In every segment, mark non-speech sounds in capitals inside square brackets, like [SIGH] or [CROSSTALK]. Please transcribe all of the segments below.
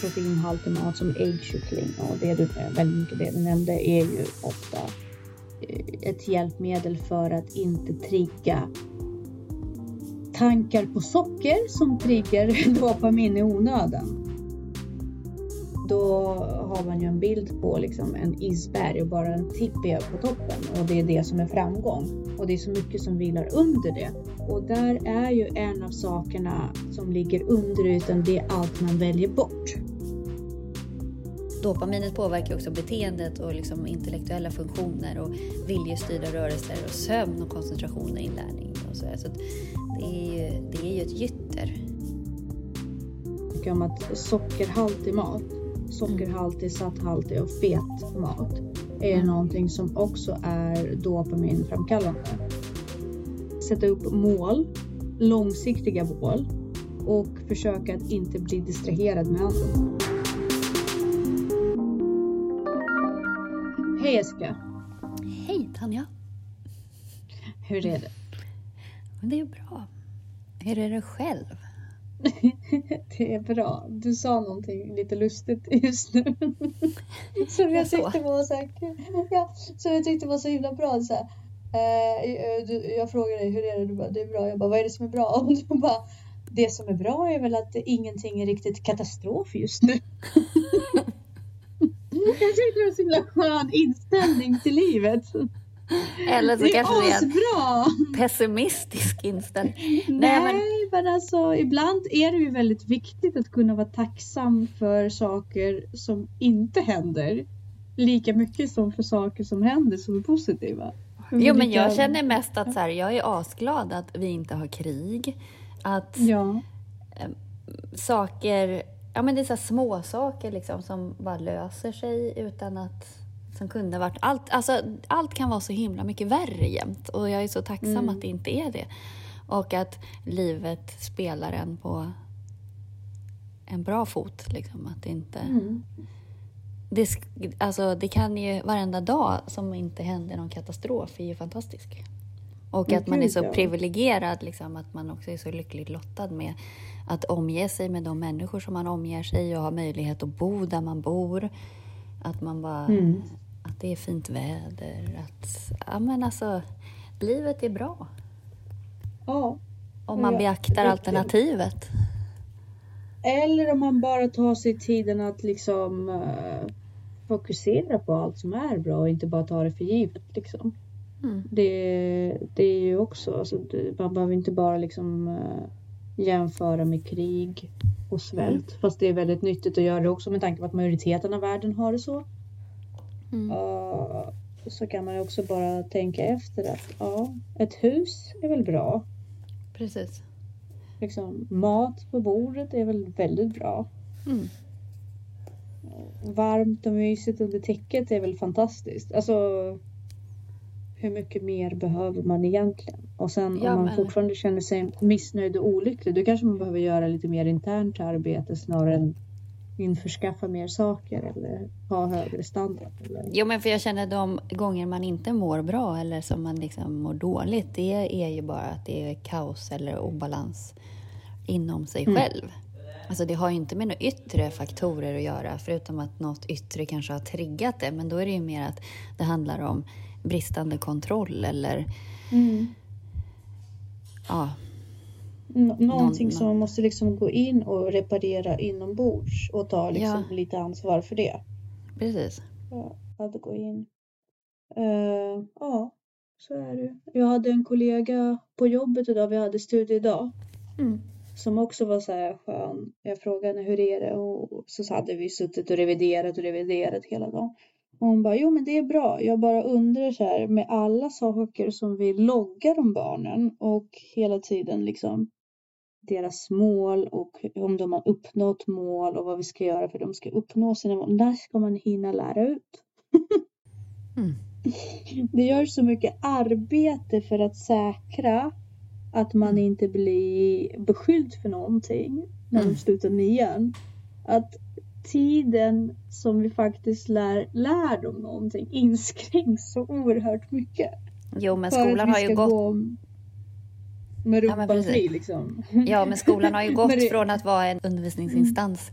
proteinhaltig mat som äggkyckling och det du, eh, väldigt mycket det du nämnde är ju ofta eh, ett hjälpmedel för att inte trigga tankar på socker som triggar [LAUGHS] dopamin i onödan. Då har man ju en bild på liksom en isberg och bara en tipp är på toppen och det är det som är framgång. Och det är så mycket som vilar under det. Och där är ju en av sakerna som ligger under ytan, det är allt man väljer bort. Dopaminet påverkar också beteendet och liksom intellektuella funktioner och viljestyrda rörelser och sömn och koncentration och inlärning. Och så så det, är ju, det är ju ett gytter. Om att sockerhaltig mat, sockerhaltig, satthaltig och fet mat är mm. någonting som också är dopaminframkallande. Sätta upp mål, långsiktiga mål och försöka att inte bli distraherad med andra. Hej Jessica! Hej Tanja! Hur är det? Det är bra. Hur är det själv? [LAUGHS] det är bra. Du sa någonting lite lustigt just nu. [LAUGHS] som jag tyckte var så här, ja, som jag tyckte var så himla bra. Så här, eh, du, jag frågade dig hur är det? Du bara, det är bra. Jag bara, vad är det som är bra? [LAUGHS] Och du bara, det som är bra är väl att ingenting är riktigt katastrof just nu. jag tyckte det var en så himla skön inställning till livet. [LAUGHS] Eller så det kanske det är en bra. pessimistisk inställning. Nej, [LAUGHS] Nej men... men alltså ibland är det ju väldigt viktigt att kunna vara tacksam för saker som inte händer. Lika mycket som för saker som händer som är positiva. Jo, men jag känner mest att så här, jag är asglad att vi inte har krig. Att ja. äh, saker, ja men det är så små saker liksom som bara löser sig utan att som kunde varit... Allt, alltså, allt kan vara så himla mycket värre jämt och jag är så tacksam mm. att det inte är det. Och att livet spelar en på en bra fot. Liksom, att det inte... Mm. Det, alltså, det kan ju, varenda dag som inte händer någon katastrof är ju fantastisk. Och att man är så privilegierad, liksom, att man också är så lyckligt lottad med att omge sig med de människor som man omger sig och ha möjlighet att bo där man bor. Att man bara mm att det är fint väder, att ja, men alltså, livet är bra. Ja. Om man ja, beaktar alternativet. Eller om man bara tar sig tiden att liksom uh, fokusera på allt som är bra och inte bara ta det för givet. Liksom. Mm. Det, det är ju också, alltså, det, man behöver inte bara liksom uh, jämföra med krig och svält. Mm. Fast det är väldigt nyttigt att göra det också med tanke på att majoriteten av världen har det så. Mm. Och så kan man ju också bara tänka efter att ja, ett hus är väl bra. Precis. Liksom, mat på bordet är väl väldigt bra. Mm. Varmt och mysigt under täcket är väl fantastiskt. Alltså hur mycket mer behöver man egentligen? Och sen ja, om man men... fortfarande känner sig missnöjd och olycklig då kanske man behöver göra lite mer internt arbete snarare än införskaffa mer saker eller ha högre standard. Eller... Jo, men för jag känner de gånger man inte mår bra eller som man liksom mår dåligt, det är ju bara att det är kaos eller obalans inom sig mm. själv. Alltså det har ju inte med några yttre faktorer att göra, förutom att något yttre kanske har triggat det, men då är det ju mer att det handlar om bristande kontroll eller mm. ja, någonting som man måste liksom gå in och reparera inombords och ta liksom ja. lite ansvar för det. Precis. Ja, att gå in. Uh, ja, så är det. Jag hade en kollega på jobbet idag, vi hade studiedag. Mm. Som också var så här skön. Jag frågade henne hur är det och så hade vi suttit och reviderat och reviderat hela dagen. Och hon bara, jo men det är bra. Jag bara undrar så här med alla saker som vi loggar om barnen och hela tiden liksom deras mål och om de har uppnått mål och vad vi ska göra för att de ska uppnå sina mål. Där ska man hinna lära ut. mm. Det gör så mycket arbete för att säkra att man mm. inte blir beskylld för någonting när mm. de slutar nian. Att tiden som vi faktiskt lär, lär dem någonting inskränks så oerhört mycket. Jo, men skolan har ju gått... Gå med rumpan ja, fri liksom. Ja, men skolan har ju [LAUGHS] gått från att vara en undervisningsinstans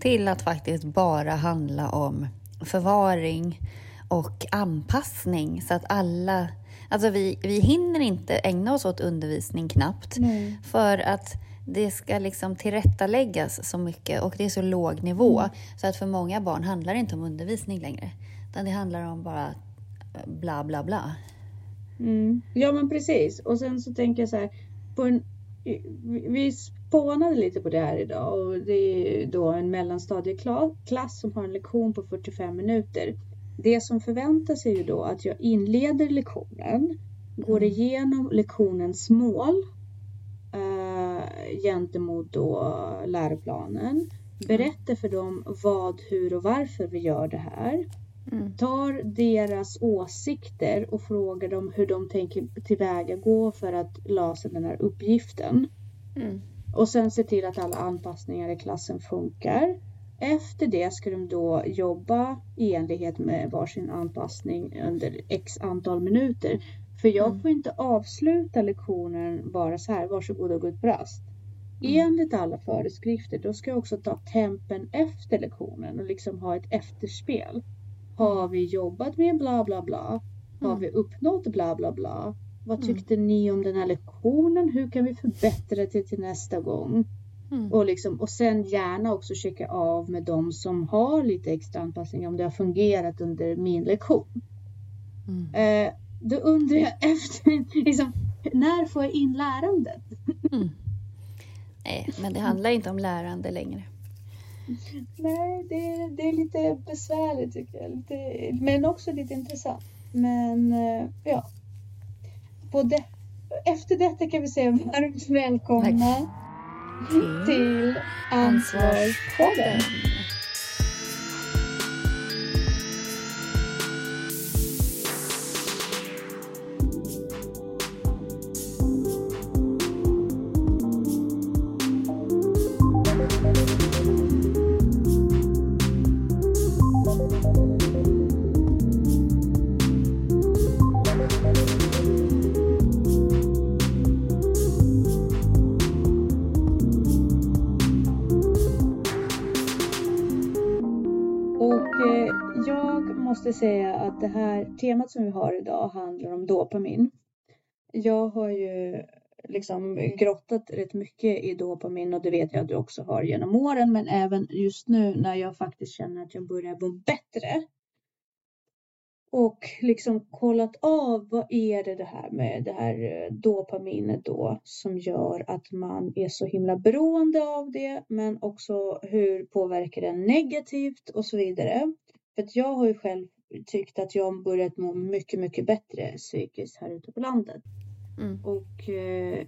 till att faktiskt bara handla om förvaring och anpassning så att alla... Alltså vi, vi hinner inte ägna oss åt undervisning knappt Nej. för att det ska liksom tillrättaläggas så mycket och det är så låg nivå mm. så att för många barn handlar det inte om undervisning längre utan det handlar om bara bla bla bla. Mm. Ja men precis och sen så tänker jag så här en, vi spånade lite på det här idag och det är då en mellanstadieklass som har en lektion på 45 minuter. Det som förväntas är ju då att jag inleder lektionen, går mm. igenom lektionens mål äh, gentemot då läroplanen, berättar för dem vad, hur och varför vi gör det här. Mm. Tar deras åsikter och frågar dem hur de tänker tillväga gå för att lösa den här uppgiften. Mm. Och sen se till att alla anpassningar i klassen funkar. Efter det ska de då jobba i enlighet med varsin anpassning under x antal minuter. För jag mm. får inte avsluta lektionen bara så här, varsågod och gå ut på rast. Mm. Enligt alla föreskrifter, då ska jag också ta tempen efter lektionen och liksom ha ett efterspel. Har vi jobbat med bla bla bla? Har mm. vi uppnått bla bla bla? Vad mm. tyckte mm. ni om den här lektionen? Hur kan vi förbättra det till nästa gång? Mm. Och, liksom, och sen gärna också checka av med de som har lite extra anpassning om det har fungerat under min lektion. Mm. Eh, då undrar jag [LAUGHS] efter, liksom, när får jag in lärandet? Mm. Nej, men det handlar inte om lärande längre. Nej, det, det är lite besvärligt tycker jag. Lite, men också lite intressant. Men eh, ja. På det, efter detta kan vi säga varmt välkomna Tack. till Ansvarspodden. Det här temat som vi har idag handlar om dopamin. Jag har ju liksom grottat rätt mycket i dopamin och det vet jag att du också har genom åren men även just nu när jag faktiskt känner att jag börjar må bättre. Och liksom kollat av vad är det det här med det här eh, dopaminet då som gör att man är så himla beroende av det men också hur påverkar det negativt och så vidare. För att jag har ju själv tyckt att jag börjat må mycket, mycket bättre psykiskt här ute på landet. Mm. Och eh,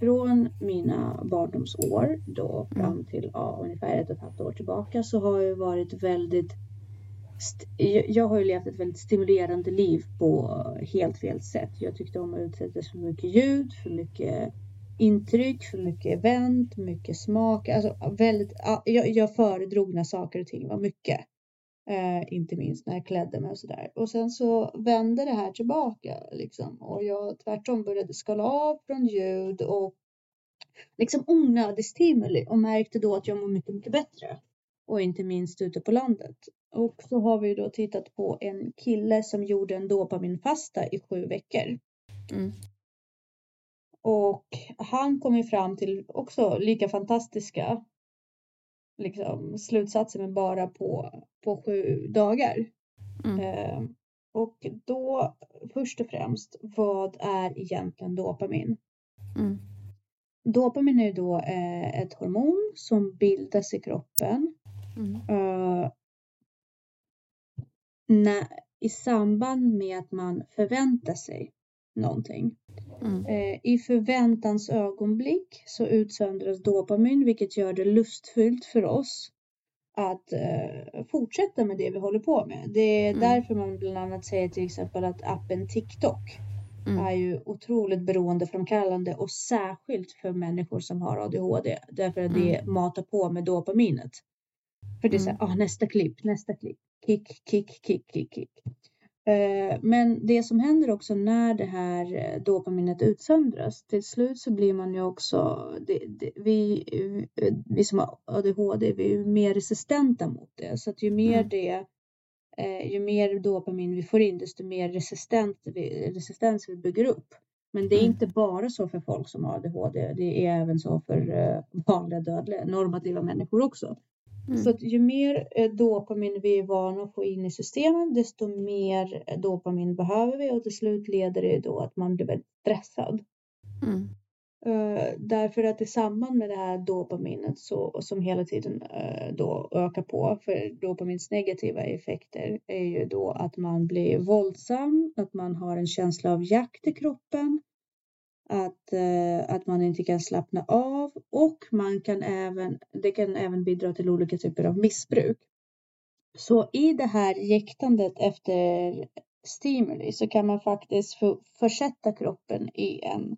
från mina barndomsår då fram mm. till ja, ungefär ett och ett halvt år tillbaka så har jag varit väldigt jag har ju levt ett väldigt stimulerande liv på helt fel sätt. Jag tyckte om att utsättas för mycket ljud, för mycket intryck, för mycket event, mycket smak. Alltså väldigt, jag, jag föredrog när saker och ting var mycket. Eh, inte minst när jag klädde mig och sådär. Och sen så vände det här tillbaka liksom. Och jag tvärtom började skala av från ljud och liksom onödig stimuli och märkte då att jag mår mycket, mycket bättre. Och inte minst ute på landet. Och så har vi då tittat på en kille som gjorde en dopaminfasta i sju veckor. Mm. Och han kom ju fram till också lika fantastiska liksom, slutsatser men bara på, på sju dagar. Mm. Eh, och då först och främst, vad är egentligen dopamin? Mm. Dopamin är då eh, ett hormon som bildas i kroppen mm. eh, när, i samband med att man förväntar sig någonting. Mm. Eh, I förväntans ögonblick så utsöndras dopamin vilket gör det lustfyllt för oss att eh, fortsätta med det vi håller på med. Det är mm. därför man bland annat säger till exempel att appen TikTok mm. är ju otroligt beroendeframkallande och särskilt för människor som har ADHD därför att det mm. matar på med dopaminet. För det är så här, ah, nästa klipp, nästa klipp, kick, kick, kick, kick, kick. Eh, men det som händer också när det här dopaminet utsöndras, till slut så blir man ju också, det, det, vi, vi som har ADHD, vi är mer resistenta mot det. Så att ju mer mm. det, eh, ju mer dopamin vi får in, desto mer resistent, resistens vi bygger upp. Men det är mm. inte bara så för folk som har ADHD, det är även så för [LAUGHS] vanliga dödliga, normativa människor också. Mm. Så att ju mer eh, dopamin vi är vana att få in i systemen, desto mer eh, dopamin behöver vi och till slut leder det då att man blir väldigt stressad. Mm. Uh, därför att i samband med det här dopaminet så, som hela tiden uh, då ökar på, för dopamins negativa effekter är ju då att man blir våldsam, att man har en känsla av jakt i kroppen, att, eh, att man inte kan slappna av och man kan även, det kan även bidra till olika typer av missbruk. Så i det här jäktandet efter stimuli så kan man faktiskt för, försätta kroppen i en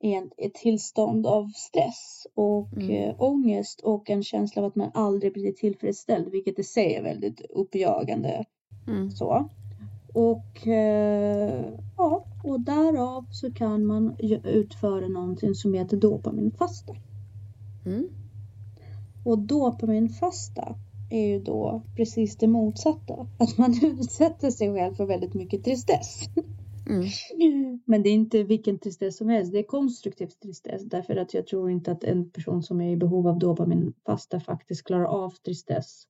i en, ett tillstånd av stress och mm. äh, ångest och en känsla av att man aldrig blir tillfredsställd, vilket i sig är väldigt uppjagande. Mm. Så. Och eh, ja, och därav så kan man utföra någonting som heter dopaminfasta. Mm. Och dopaminfasta är ju då precis det motsatta. Att man [LAUGHS] utsätter sig själv för väldigt mycket tristess. Mm. [LAUGHS] Men det är inte vilken tristess som helst. Det är konstruktiv tristess. Därför att jag tror inte att en person som är i behov av dopaminfasta faktiskt klarar av tristess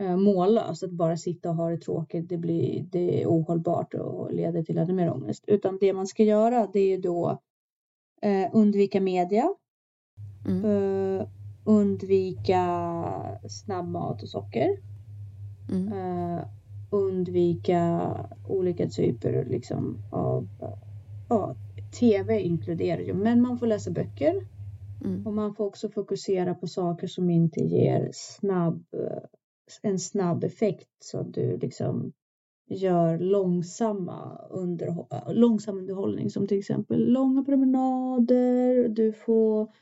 mållös, att bara sitta och ha det tråkigt, det, blir, det är ohållbart och leder till ännu mer ångest. Utan det man ska göra det är då eh, undvika media, mm. eh, undvika snabbmat och socker, mm. eh, undvika olika typer liksom, av ja, tv inkluderar ju, men man får läsa böcker mm. och man får också fokusera på saker som inte ger snabb en snabb effekt så att du liksom gör långsamma underhåll, långsam underhållning som till exempel långa promenader. Du får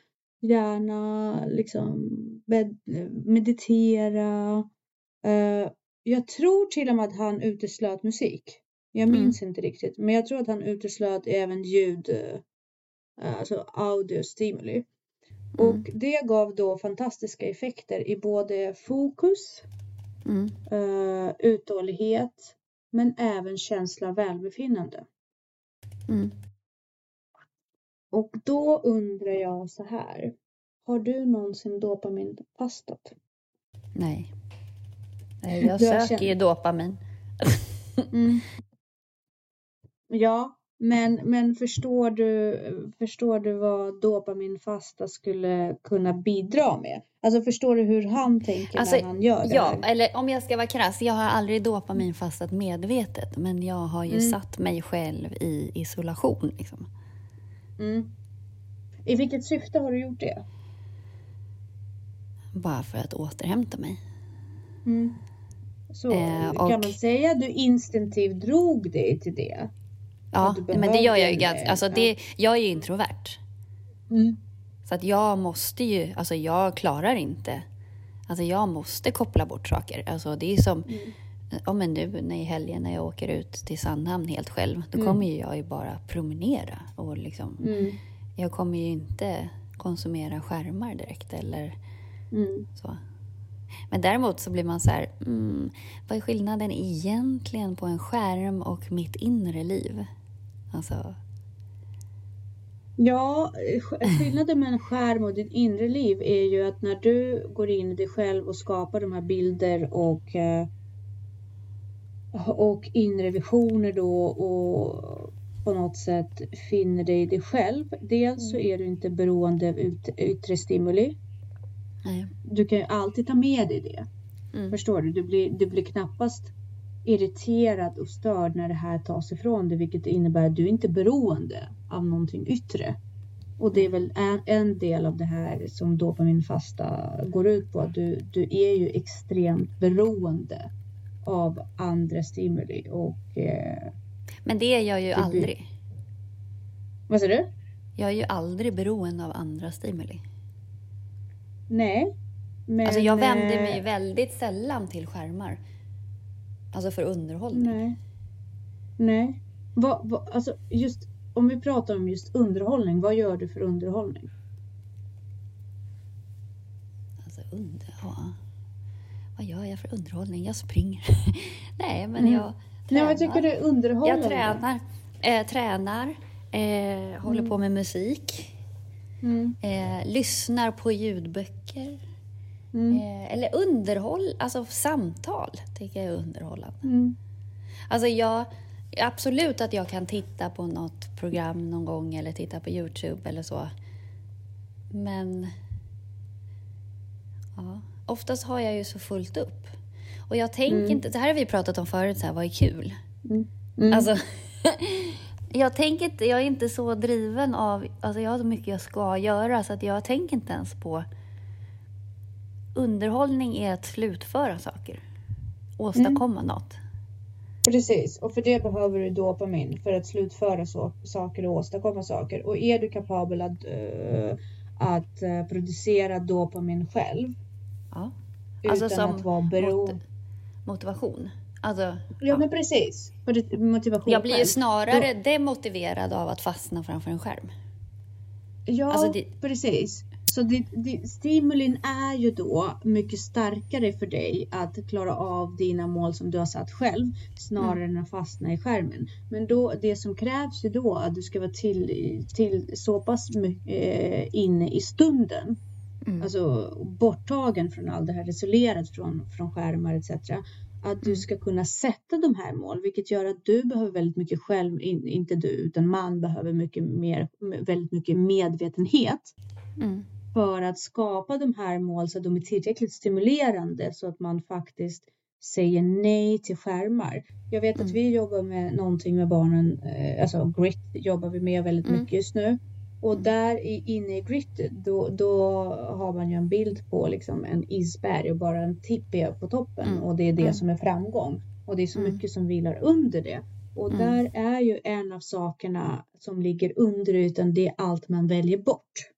gärna liksom meditera. Eh, jag tror till och med att han uteslöt musik. Jag mm. minns mm. inte riktigt, men jag tror att han uteslöt även ljud, eh, alltså audiostimuli. Mm. Och det gav då fantastiska effekter i både fokus, mm. uh, uthållighet, men även känsla av välbefinnande. Mm. Och då undrar jag så här. Har du någonsin dopaminfastat? Nej. Nej jag söker känt... ju dopamin. [LAUGHS] mm. Ja, men, men förstår, du, förstår du vad dopaminfasta skulle kunna bidra med? Alltså förstår du hur han tänker alltså, när han gör det Ja, här? eller om jag ska vara krass, jag har aldrig dopaminfastat medvetet, men jag har ju mm. satt mig själv i isolation. Liksom. Mm. I vilket syfte har du gjort det? Bara för att återhämta mig. Mm. Så eh, och... kan man säga att du instinktivt drog dig till det? Ja, men det gör jag ju ganska... Alltså det, jag är ju introvert. Mm. Så att jag måste ju... Alltså jag klarar inte... Alltså jag måste koppla bort saker. Alltså det är som... Mm. Ja, men nu när i helgen när jag åker ut till Sandhamn helt själv, då mm. kommer ju jag ju bara promenera. Och liksom, mm. Jag kommer ju inte konsumera skärmar direkt eller mm. så. Men däremot så blir man så här, mm, vad är skillnaden egentligen på en skärm och mitt inre liv? Alltså... Ja, skillnaden med en skärm och ditt inre liv är ju att när du går in i dig själv och skapar de här bilder och eh, och inre visioner då och på något sätt finner dig i dig själv. Dels så mm. är du inte beroende av yttre stimuli. Nej. Du kan ju alltid ta med dig det. Mm. Förstår du? Du blir, du blir knappast irriterad och störd när det här tas ifrån dig, vilket innebär att du inte är beroende av någonting yttre. Och det är väl en, en del av det här som dopaminfasta går ut på. Du, du är ju extremt beroende av andra stimuli och... Eh, Men det är jag ju aldrig. Vad säger du? Jag är ju aldrig beroende av andra stimuli. Nej. Men, alltså jag vänder mig eh, väldigt sällan till skärmar. Alltså för underhållning. Nej. Nej. Vad, vad, alltså just om vi pratar om just underhållning, vad gör du för underhållning? Alltså under, ja. Vad gör jag för underhållning? Jag springer. [LAUGHS] Nej, men mm. jag tränar. Nej, vad tycker du är underhållande? Jag tränar. Eh, tränar. Eh, håller mm. på med musik. Mm. Eh, lyssnar på ljudböcker. Mm. Eh, eller underhåll, alltså samtal tycker jag är underhållande. Mm. Alltså jag, absolut att jag kan titta på något program någon gång eller titta på Youtube eller så. Men ja, oftast har jag ju så fullt upp. Och jag tänker mm. inte, det här har vi pratat om förut, så här, vad är kul? Mm. Mm. Alltså, [LAUGHS] jag tänker inte, jag är inte så driven av, alltså jag har så mycket jag ska göra så att jag tänker inte ens på underhållning är att slutföra saker, åstadkomma mm. något. Precis, och för det behöver du dopamin för att slutföra så, saker och åstadkomma saker. Och är du kapabel att, uh, att uh, producera dopamin själv ja. alltså utan att vara beroende. motivation. Alltså, ja, ja, men precis. Motivation jag blir ju snarare Då... demotiverad av att fastna framför en skärm. Ja, alltså det... precis. Så det, det, stimulin är ju då mycket starkare för dig att klara av dina mål som du har satt själv snarare mm. än att fastna i skärmen. Men då, det som krävs ju då att du ska vara till, till så pass mycket eh, inne i stunden. Mm. Alltså borttagen från allt det här, isolerat från, från skärmar etc. Att du mm. ska kunna sätta de här mål, vilket gör att du behöver väldigt mycket själv, in, inte du, utan man behöver mycket mer, väldigt mycket medvetenhet. Mm för att skapa de här mål så att de är tillräckligt stimulerande så att man faktiskt säger nej till skärmar. Jag vet mm. att vi jobbar med någonting med barnen, eh, alltså grit jobbar vi med väldigt mm. mycket just nu. Och där inne i grit då, då har man ju en bild på liksom en isberg och bara en tipp är på toppen mm. och det är det mm. som är framgång. Och det är så mm. mycket som vilar under det. Och mm. där är ju en av sakerna som ligger under ytan, det är allt man väljer bort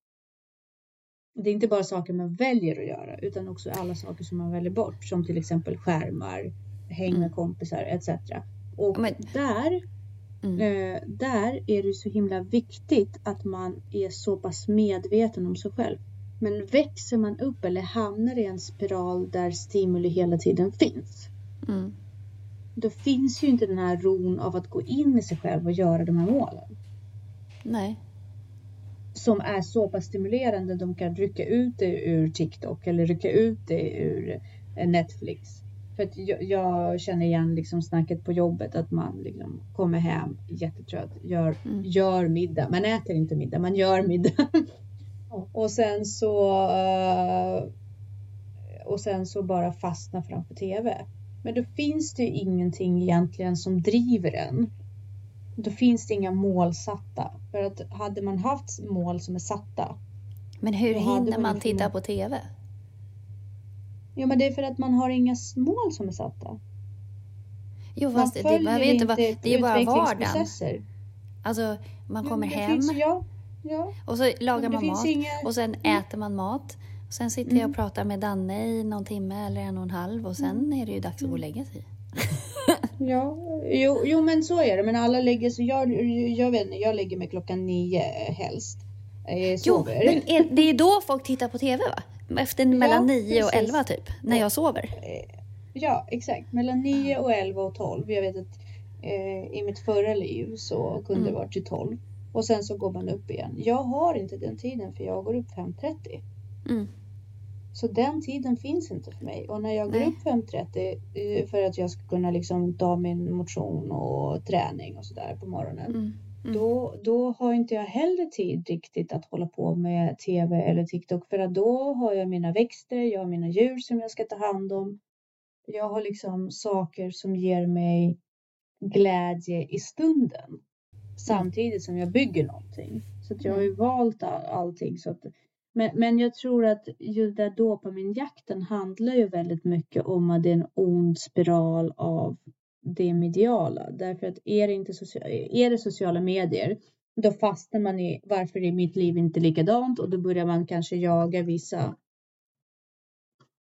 det är inte bara saker man väljer att göra utan också alla saker som man väljer bort som till exempel skärmar, häng med mm. kompisar etc. Och Men... där, mm. eh, där är det så himla viktigt att man är så pass medveten om sig själv. Men växer man upp eller hamnar i en spiral där stimuli hela tiden finns. Mm. Då finns ju inte den här ron av att gå in i sig själv och göra de här målen. Nej som är så pass stimulerande. De kan rycka ut det ur TikTok eller rycka ut det ur eh, Netflix. För att jag, jag känner igen liksom snacket på jobbet att man liksom kommer hem jättetrött, gör, mm. gör middag. Man äter inte middag, man gör middag. och sen så uh, och sen så bara fastna framför TV. Men då finns det ju ingenting egentligen som driver en då finns det inga mål satta. För att hade man haft mål som är satta. Men hur hinner man, titta på TV? Ja, men det är för att man har inga mål som är satta. Jo, fast det, det behöver inte vara, det är bara vardagen. Alltså, man kommer hem finns, ja, ja. och så lagar man mat inga... och sen mm. äter man mat. Och sen sitter mm. jag och pratar med Danne i någon timme eller en och en halv och sen mm. är det ju dags att gå och lägga sig. [LAUGHS] Ja, jo, jo men så är det. Men alla lägger sig, jag, jag vet inte, jag lägger mig klockan nio helst. Jag jo, men är, det är då folk tittar på TV va? Efter mellan ja, nio och elva typ, när jag sover. Eh, ja, exakt. Mellan nio och elva och tolv. Jag vet att eh, i mitt förra liv så kunde mm. det vara till tolv. Och sen så går man upp igen. Jag har inte den tiden för jag går upp 5.30. Mm. Så den tiden finns inte för mig. Och när jag går Nej. upp 5.30 eh, för att jag ska kunna liksom ta min motion och träning och sådär på morgonen. Mm. Mm. Då, då har inte jag heller tid riktigt att hålla på med TV eller TikTok. För att då har jag mina växter, jag har mina djur som jag ska ta hand om. Jag har liksom saker som ger mig glädje i stunden. Samtidigt som jag bygger någonting. Så jag har ju mm. valt all, allting så att men, men jag tror att just där dopaminjakten handlar ju väldigt mycket om att det är en ond spiral av det mediala. Därför att är det, inte sociala, är det sociala medier då fastnar man i varför är mitt liv inte likadant och då börjar man kanske jaga vissa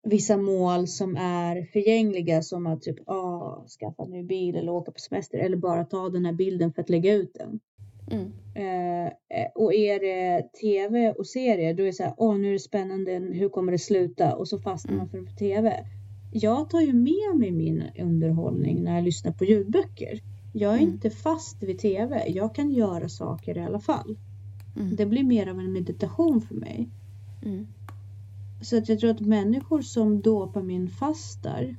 vissa mål som är förgängliga som att typ ah, skaffa en ny bil eller åka på semester eller bara ta den här bilden för att lägga ut den. Mm. Eh, eh och är det tv och serier då är det så här, åh nu är det spännande, hur kommer det sluta? Och så fastnar man mm. för tv. Jag tar ju med mig min underhållning när jag lyssnar på ljudböcker. Jag är mm. inte fast vid tv, jag kan göra saker i alla fall. Mm. Det blir mer av en meditation för mig. Mm. Så att jag tror att människor som dopaminfastar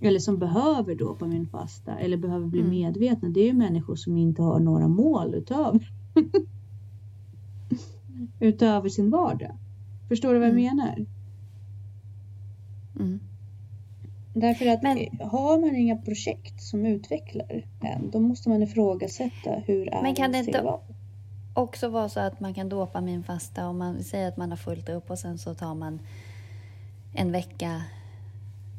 eller som behöver dopaminfasta eller behöver bli mm. medvetna, det är ju människor som inte har några mål utöver, [LAUGHS] utöver sin vardag. Förstår du vad jag mm. menar? Mm. Därför att Men, har man inga projekt som utvecklar en, då måste man ifrågasätta hur är Men kan det inte också vara så att man kan dopaminfasta om man säger att man har fullt upp och sen så tar man en vecka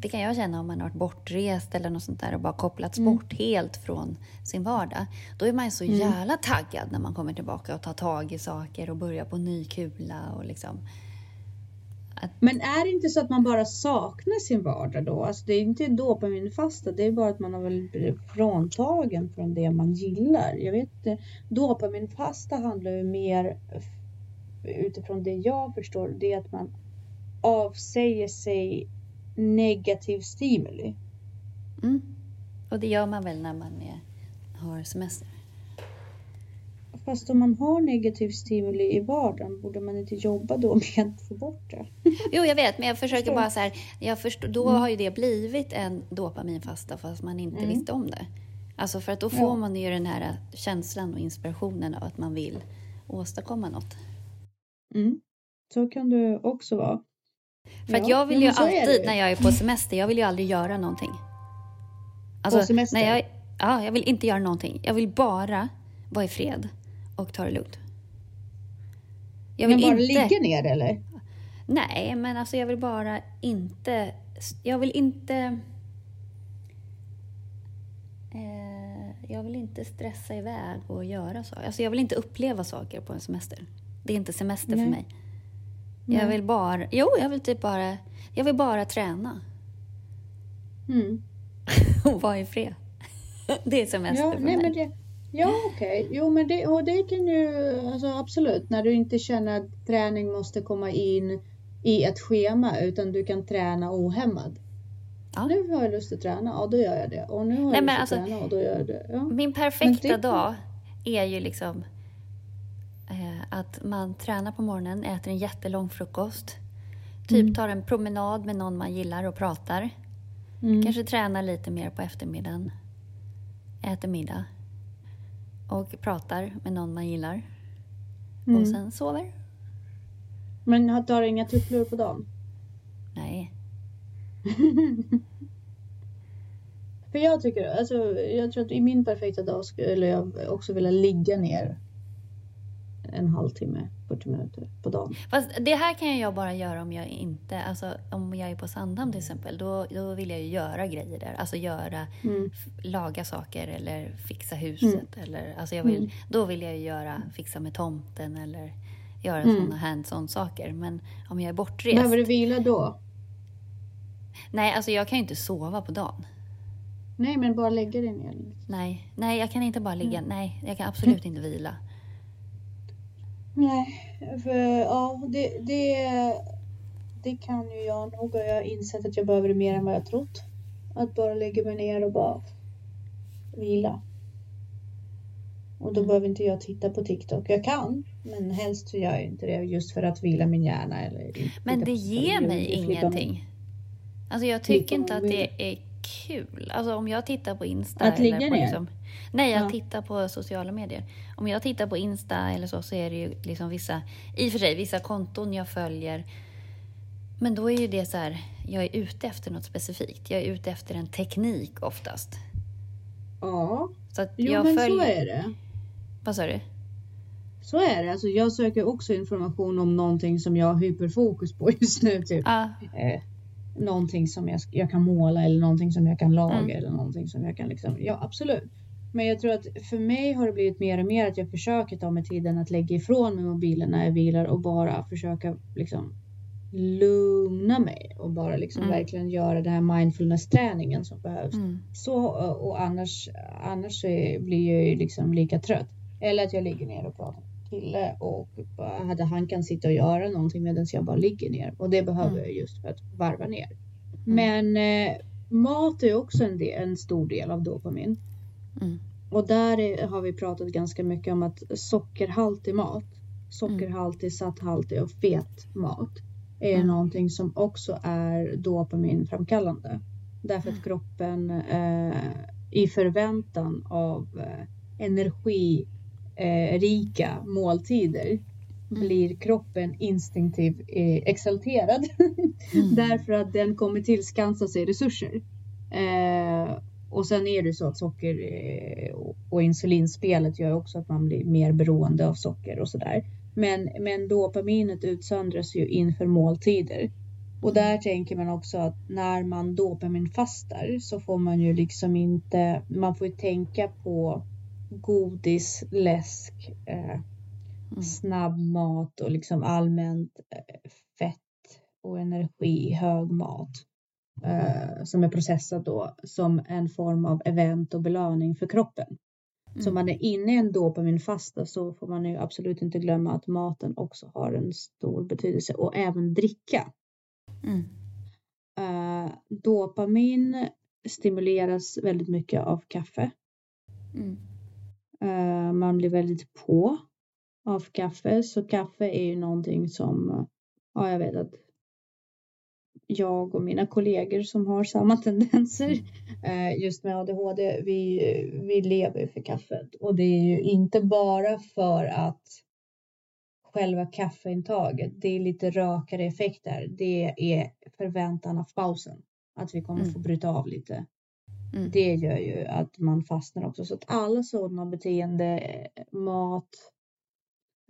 det kan jag känna om man har varit bortrest eller något sånt där och bara kopplats mm. bort helt från sin vardag. Då är man ju så mm. jävla taggad när man kommer tillbaka och tar tag i saker och börjar på ny kula och liksom att... Men är det inte så att man bara saknar sin vardag då? Alltså det är inte dopaminfasta, det är bara att man har väl fråntagen från det man gillar. Jag vet inte, dopaminfasta handlar ju mer utifrån det jag förstår, det är att man avsäger sig negativ stimuli. Mm. Och det gör man väl när man är, har semester? Fast om man har negativ stimuli i vardagen, borde man inte jobba då med att få bort det? [LAUGHS] Jo, jag vet, men jag försöker bara så här, jag förstår, då mm. har ju det blivit en dopaminfasta fast man inte mm. visste om det. Alltså för att då får ja. man ju den här känslan och inspirationen av att man vill åstadkomma något. Mm. Så kan det också vara. För ja. att jag vill ju alltid när jag är på semester, jag vill ju aldrig göra någonting. Alltså, på semester? När jag, ja, jag vill inte göra någonting. Jag vill bara vara i fred och ta det lugnt. Jag vill men bara inte... ligga ner eller? Nej, men alltså jag vill bara inte... Jag vill inte... Eh, jag vill inte stressa iväg och göra saker. Alltså jag vill inte uppleva saker på en semester. Det är inte semester Nej. för mig. Jag vill bara... Jo, jag vill typ bara... Jag vill bara träna. Mm. [LAUGHS] och vara i fred. det är semester ja, för nej, mig. Men det, Ja, okej. Okay. Jo, men det, och det kan ju alltså absolut när du inte känner att träning måste komma in i ett schema utan du kan träna ohämmad. Ja. Nu har jag lust att träna, ja då gör jag det. Och nu har jag lust att alltså, träna och då gör jag det. Ja. Min perfekta det... dag är ju liksom att man tränar på morgonen, äter en jättelång frukost, typ mm. tar en promenad med någon man gillar och pratar. Mm. Kanske tränar lite mer på eftermiddagen, äter middag och pratar med någon man gillar. Mm. Och sen sover. Men tar du inga tupplur på dagen? Nej. [LAUGHS] För jag tycker, alltså, jag tror att i min perfekta dag skulle jag också vilja ligga ner en halvtimme, 40 minuter på dagen. Fast det här kan jag bara göra om jag inte, alltså om jag är på Sandhamn till exempel, då, då vill jag ju göra grejer där. Alltså göra, mm. laga saker eller fixa huset. Mm. Eller, alltså jag vill, mm. Då vill jag ju göra, fixa med tomten eller göra mm. sådana hands-on saker. Men om jag är bortrest. Behöver du vila då? Nej, alltså jag kan ju inte sova på dagen. Nej, men bara lägga dig ner. Nej, nej, jag kan inte bara ligga. Mm. Nej, jag kan absolut inte vila. Nej, för ja, det, det, det kan ju jag nog och jag har insett att jag behöver det mer än vad jag trott. Att bara lägga mig ner och bara vila. Och då mm. behöver inte jag titta på TikTok. Jag kan, men helst så gör jag inte det just för att vila min hjärna. Eller men det ger mig ingenting. Alltså jag tycker inte att det är kul. Alltså om jag tittar på Insta. Att ligga ner? Liksom, nej, jag ja. tittar på sociala medier. Om jag tittar på Insta eller så, så är det ju liksom vissa, i och för sig vissa konton jag följer. Men då är ju det så här, jag är ute efter något specifikt. Jag är ute efter en teknik oftast. Ja, så jo men följer... så är det. Vad sa du? Så är det. Alltså jag söker också information om någonting som jag har hyperfokus på just nu. Typ. Ah. Eh, någonting som jag, jag kan måla eller någonting som jag kan laga mm. eller någonting som jag kan liksom, ja absolut. Men jag tror att för mig har det blivit mer och mer att jag försöker ta mig tiden att lägga ifrån mig mobilen när jag vilar och bara försöka liksom lugna mig och bara liksom mm. verkligen göra den här mindfulness-träningen som behövs. Mm. Så, och annars, annars blir jag ju liksom lika trött. Eller att jag ligger ner och pratar med kille och hade han kan sitta och göra någonting medan jag bara ligger ner och det behöver mm. jag just för att varva ner. Mm. Men eh, mat är också en, del, en stor del av dopamin. Mm. Och där är, har vi pratat ganska mycket om att sockerhaltig mat, sockerhaltig, satthaltig och fet mat är mm. någonting som också är dopaminframkallande. Därför att mm. kroppen eh, i förväntan av eh, energirika eh, måltider mm. blir kroppen instinktivt eh, exalterad. [LAUGHS] mm. Därför att den kommer tillskansa sig resurser. Och sen är det så att socker eh, och insulinspelet gör också att man blir mer beroende av socker och sådär. Men, men dopaminet utsöndras ju inför måltider. Och där tänker man också att när man dopaminfastar så får man ju liksom inte, man får ju tänka på godis, läsk, eh, mm. snabbmat och liksom allmänt eh, fett och energi, hög mat eh, som är processad då som en form av event och belöning för kroppen. Mm. Så om man är inne i en dopaminfasta så får man ju absolut inte glömma att maten också har en stor betydelse och även dricka. Mm. Uh, dopamin stimuleras väldigt mycket av kaffe. Mm. Uh, man blir väldigt på av kaffe så kaffe är ju någonting som ja, jag vet att jag och mina kollegor som har samma tendenser mm. eh, just med ADHD, vi, vi lever för kaffet och det är ju inte bara för att själva kaffeintaget, det är lite rökare effekt där. Det är förväntan av pausen, att vi kommer mm. få bryta av lite. Mm. Det gör ju att man fastnar också. Så att alla sådana beteende, mat,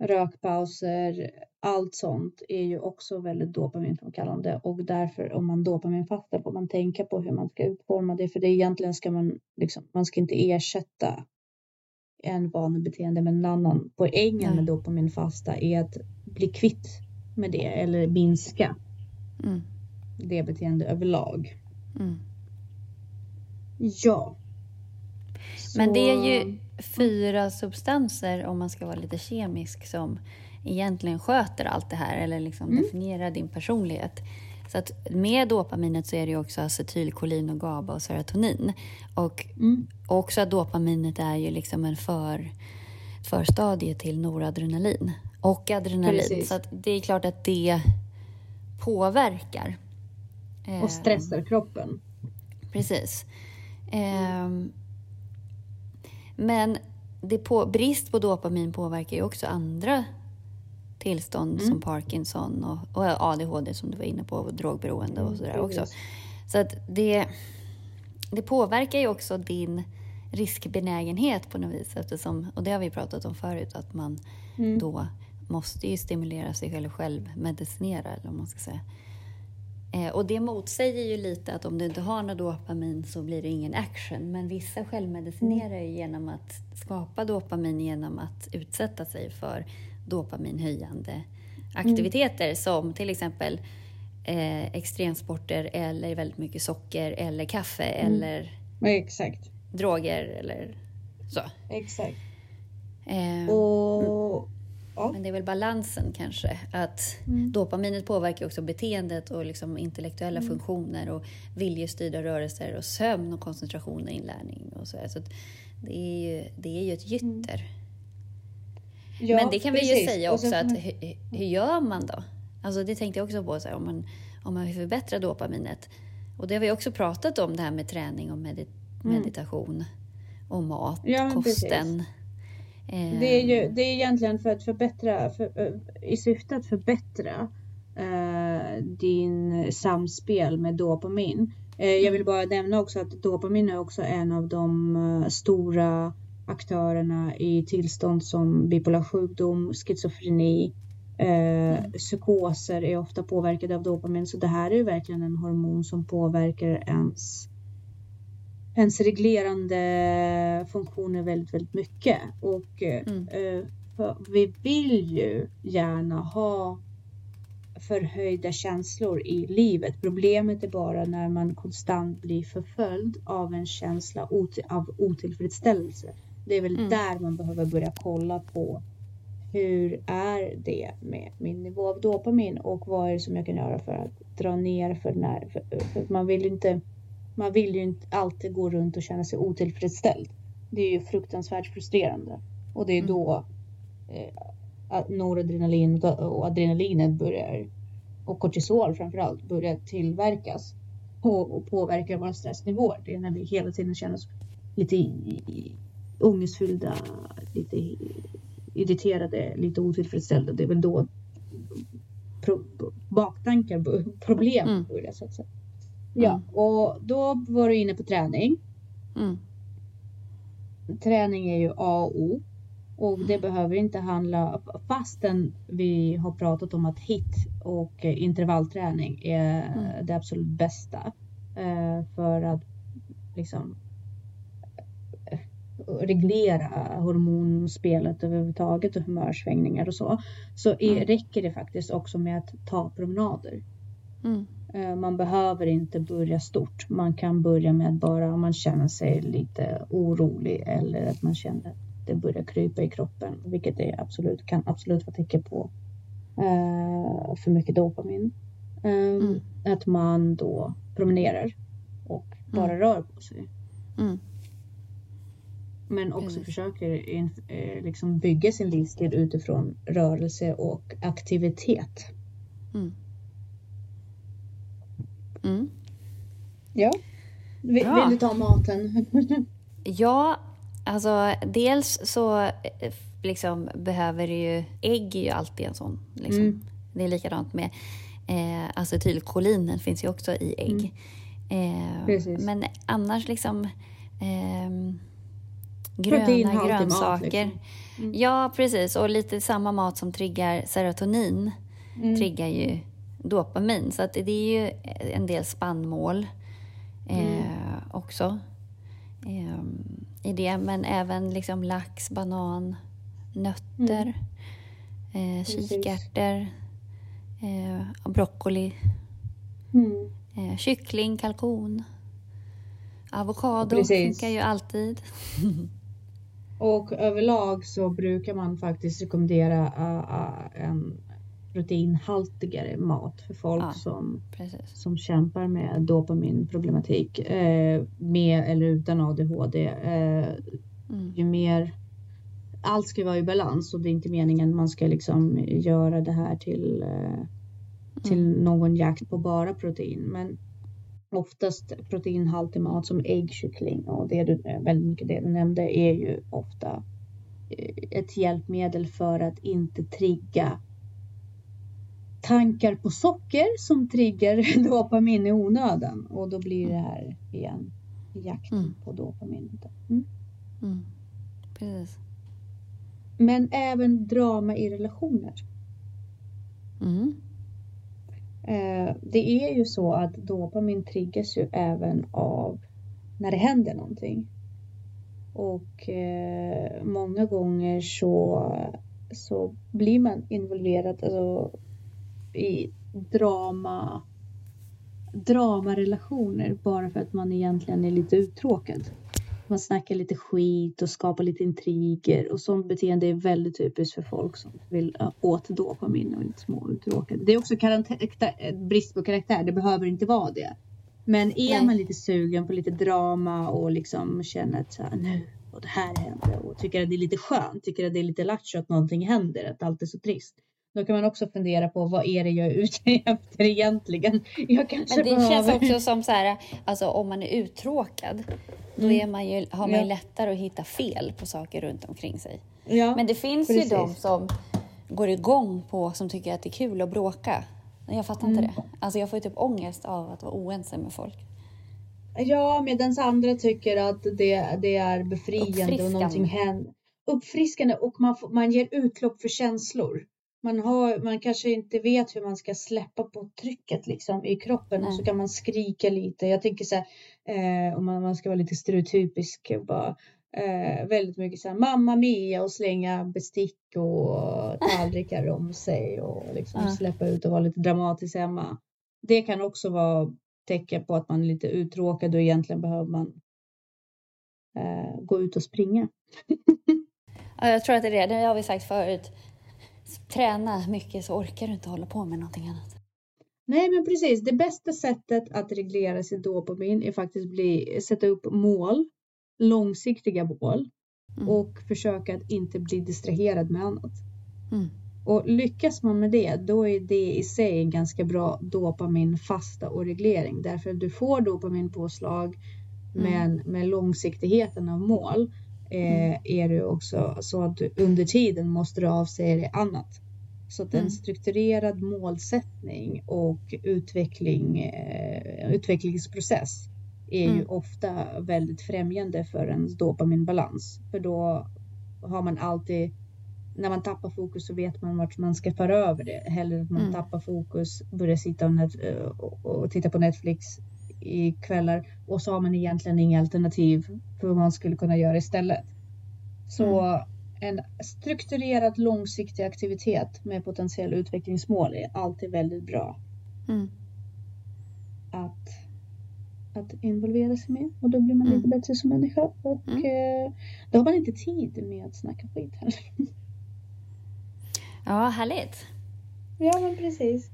rökpauser, allt sånt är ju också väldigt dopaminframkallande och därför om man dopaminfastar får man tänka på hur man ska utforma det för det egentligen ska man liksom, man ska inte ersätta en vanebeteende med en annan. Poängen med dopaminfasta är att bli kvitt med det eller minska mm. det beteende överlag. Mm. Ja. Men det är ju fyra substanser, om man ska vara lite kemisk, som egentligen sköter allt det här eller liksom mm. definierar din personlighet. Så att med dopaminet så är det också acetylkolin och GABA och serotonin. Och mm. också att dopaminet är ju liksom en för, förstadie till noradrenalin och adrenalin. Precis. Så det är klart att det påverkar. Och stressar kroppen. Precis. Mm. Men det på, brist på dopamin påverkar ju också andra tillstånd mm. som Parkinson och, och, ADHD som du var inne på, och drogberoende och mm, sådär också. Så att det, det påverkar ju också din riskbenägenhet på något vis eftersom, och det har vi pratat om förut, att man mm. då måste ju stimulera sig själv, själv medicinera eller vad man ska säga. Eh, och det motsäger ju lite att om du inte har något dopamin så blir det ingen action. Men vissa självmedicinerar ju genom att skapa dopamin genom att utsätta sig för dopaminhöjande aktiviteter mm. som till exempel eh, extremsporter eller väldigt mycket socker eller kaffe mm. eller Exakt. droger eller så. Exakt. Eh, och Ja. Men det är väl balansen kanske. Att mm. Dopaminet påverkar också beteendet och liksom intellektuella mm. funktioner och viljestyrda rörelser och sömn och koncentration och inlärning. Och så så det, är ju, det är ju ett gytter. Mm. Ja, Men det kan precis. vi ju säga också, att hur, hur, gör man då? Alltså det tänkte jag också på, så här, om, man, om man vill förbättra dopaminet. Och det har vi också pratat om, det här med träning och medit mm. meditation och mat, ja, kosten. Precis. Det är ju det är egentligen för att förbättra, för, i syfte att förbättra eh, din samspel med dopamin. Eh, jag vill mm. bara nämna också att dopamin är också en av de uh, stora aktörerna i tillstånd som bipolär sjukdom, schizofreni, eh, mm. psykoser är ofta påverkade av dopamin. Så det här är ju verkligen en hormon som påverkar ens ens reglerande funktioner väldigt, väldigt mycket. Och mm. eh, vi vill ju gärna ha förhöjda känslor i livet. Problemet är bara när man konstant blir förföljd av en känsla av otillfredsställelse. Det är väl mm. där man behöver börja kolla på hur är det med min nivå av dopamin och vad är det som jag kan göra för att dra ner för när för, för man vill inte man vill ju inte alltid gå runt och känna sig otillfredsställd. Det är ju fruktansvärt frustrerande och det är mm. då eh, noradrenalin och adrenalinet börjar och kortisol framförallt börjar tillverkas och, och påverkar våra stressnivåer. Det är när vi hela tiden känner oss lite ångestfyllda, lite irriterade, lite otillfredsställda. Det är väl då pro, baktankar, problem mm. börjar så att säga. Ja, mm. och då var du inne på träning. Mm. Träning är ju A och O. Och det behöver inte handla, fastän vi har pratat om att HIT och intervallträning är mm. det absolut bästa. Eh, för att liksom reglera hormonspelet överhuvudtaget och humörsvängningar och så. Så mm. räcker det faktiskt också med att ta promenader. Mm. Eh, man behöver inte börja stort. Man kan börja med bara om man känner sig lite orolig eller att man känner att det börjar krypa i kroppen, vilket det absolut kan absolut vara tecken på uh, för mycket dopamin. Um, mm. Att man då promenerar och bara mm. rör på sig. Mm. Men också Precis. försöker in, eh, liksom bygga sin livsstil utifrån rörelse och aktivitet. Mm. Mm. Ja. Vill, vill, du ta maten? [LAUGHS] ja, alltså dels så eh, liksom behöver du ju... Ägg är ju alltid en sån. Liksom. Mm. Det är likadant med eh, acetylkolinen finns ju också i ägg. Mm. Eh, men annars liksom... Eh, gröna grönsaker. Liksom. Mm. Ja, precis. Och lite samma mat som triggar serotonin mm. triggar ju dopamin. Så att det är ju en del spannmål eh, mm. också eh, i det. Men även liksom lax, banan, nötter, mm. eh, kikärtor, eh, broccoli, mm. eh, kyckling, kalkon. Avokado Precis. funkar ju alltid. [LAUGHS] Och överlag så brukar man faktiskt rekommendera uh, en proteinhaltigare mat för folk ja, som, som kämpar med dopaminproblematik uh, med eller utan ADHD. Uh, mm. Ju mer allt ska vara i balans och det är inte meningen man ska liksom göra det här till, till mm. någon jakt på bara protein. Men oftast proteinhaltig mat som ägg, kyckling och det du, väldigt mycket det du nämnde är ju ofta eh, ett hjälpmedel för att inte trigga tankar på socker som triggar [LAUGHS] dopamin i onödan och då blir det här igen jakten mm. på dopamin. Mm. Mm. Precis. Men även drama i relationer. Mm. Eh, det är ju så att dopamin triggas ju även av när det händer någonting. Och eh, många gånger så, så blir man involverad alltså, i drama dramarelationer bara för att man egentligen är lite uttråkad man snackar lite skit och skapar lite intriger och sånt beteende är väldigt typiskt för folk som vill åt dopamin och inte små uttråkade. Det är också brist på karaktär, det behöver inte vara det. Men är Nej. man lite sugen på lite drama och liksom känner att så här, nu och det här händer och tycker att det är lite skönt, tycker att det är lite lattjo att någonting händer, att allt är så trist. Då kan man också fundera på vad är det jag är ute [LAUGHS] efter egentligen. Jag kanske Men det behöver... känns också som så här, alltså om man är uttråkad, då mm. är man ju, har man ju lättare att hitta fel på saker runt omkring sig. Ja, Men det finns precis. ju de som går igång på, som tycker att det är kul att bråka. Jag fattar mm. inte det. Alltså jag får ju typ ångest av att vara oense med folk. Ja, medan andra tycker att det, det är befriande och någonting händer. Uppfriskande och man, får, man ger utlopp för känslor man, har, man kanske inte vet hur man ska släppa på trycket liksom i kroppen och så kan man skrika lite. Jag tänker så här, eh, om man, man ska vara lite stereotypisk, bara, eh, väldigt mycket så här mamma Mia och slänga bestick och [LAUGHS] tallrikar om sig och liksom ja. släppa ut och vara lite dramatisk hemma. Det kan också vara tecken på att man är lite uttråkad och egentligen behöver man eh, gå ut och springa. [LAUGHS] ja, jag tror att det är det, det har vi sagt förut. Träna mycket så orkar du inte hålla på med någonting annat. Nej, men precis. Det bästa sättet att reglera sitt dopamin är faktiskt bli, sätta upp mål, långsiktiga mål mm. och försöka att inte bli distraherad med annat. Mm. Och lyckas man med det, då är det i sig en ganska bra dopaminfasta och reglering därför att du får dopaminpåslag mm. men med långsiktigheten av mål eh, mm. är det också så att du under tiden måste du avsäga dig annat. Så att en mm. strukturerad målsättning och utveckling, eh, utvecklingsprocess är mm. ju ofta väldigt främjande för ens dopaminbalans. För då har man alltid, när man tappar fokus så vet man vart man ska föra över det. Hellre att man mm. tappar fokus, börjar sitta och, net, och, och titta på Netflix i kvällar och så har man egentligen inga alternativ för vad man skulle kunna göra istället. Så mm en strukturerad långsiktig aktivitet med potentiella utvecklingsmål är alltid väldigt bra. Mm. Att, att involvera sig med och då blir man mm. lite bättre som människa och mm. eh, då har man inte tid med att snacka skit heller. Ja, härligt. Ja, men precis.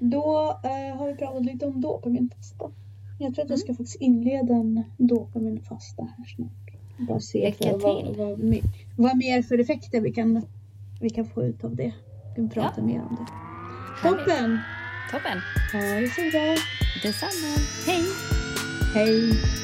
Då eh, har vi pratat lite om dopaminfasta. Jag tror att jag mm. ska faktiskt inleda en dopaminfasta här snart. Bara se till. Vad, vad, vad, mer för effekter vi kan, vi kan få ut av det. Vi kan prata ja. mer om det. Toppen! Toppen! Ha det så bra! Detsamma. Hej! Hej!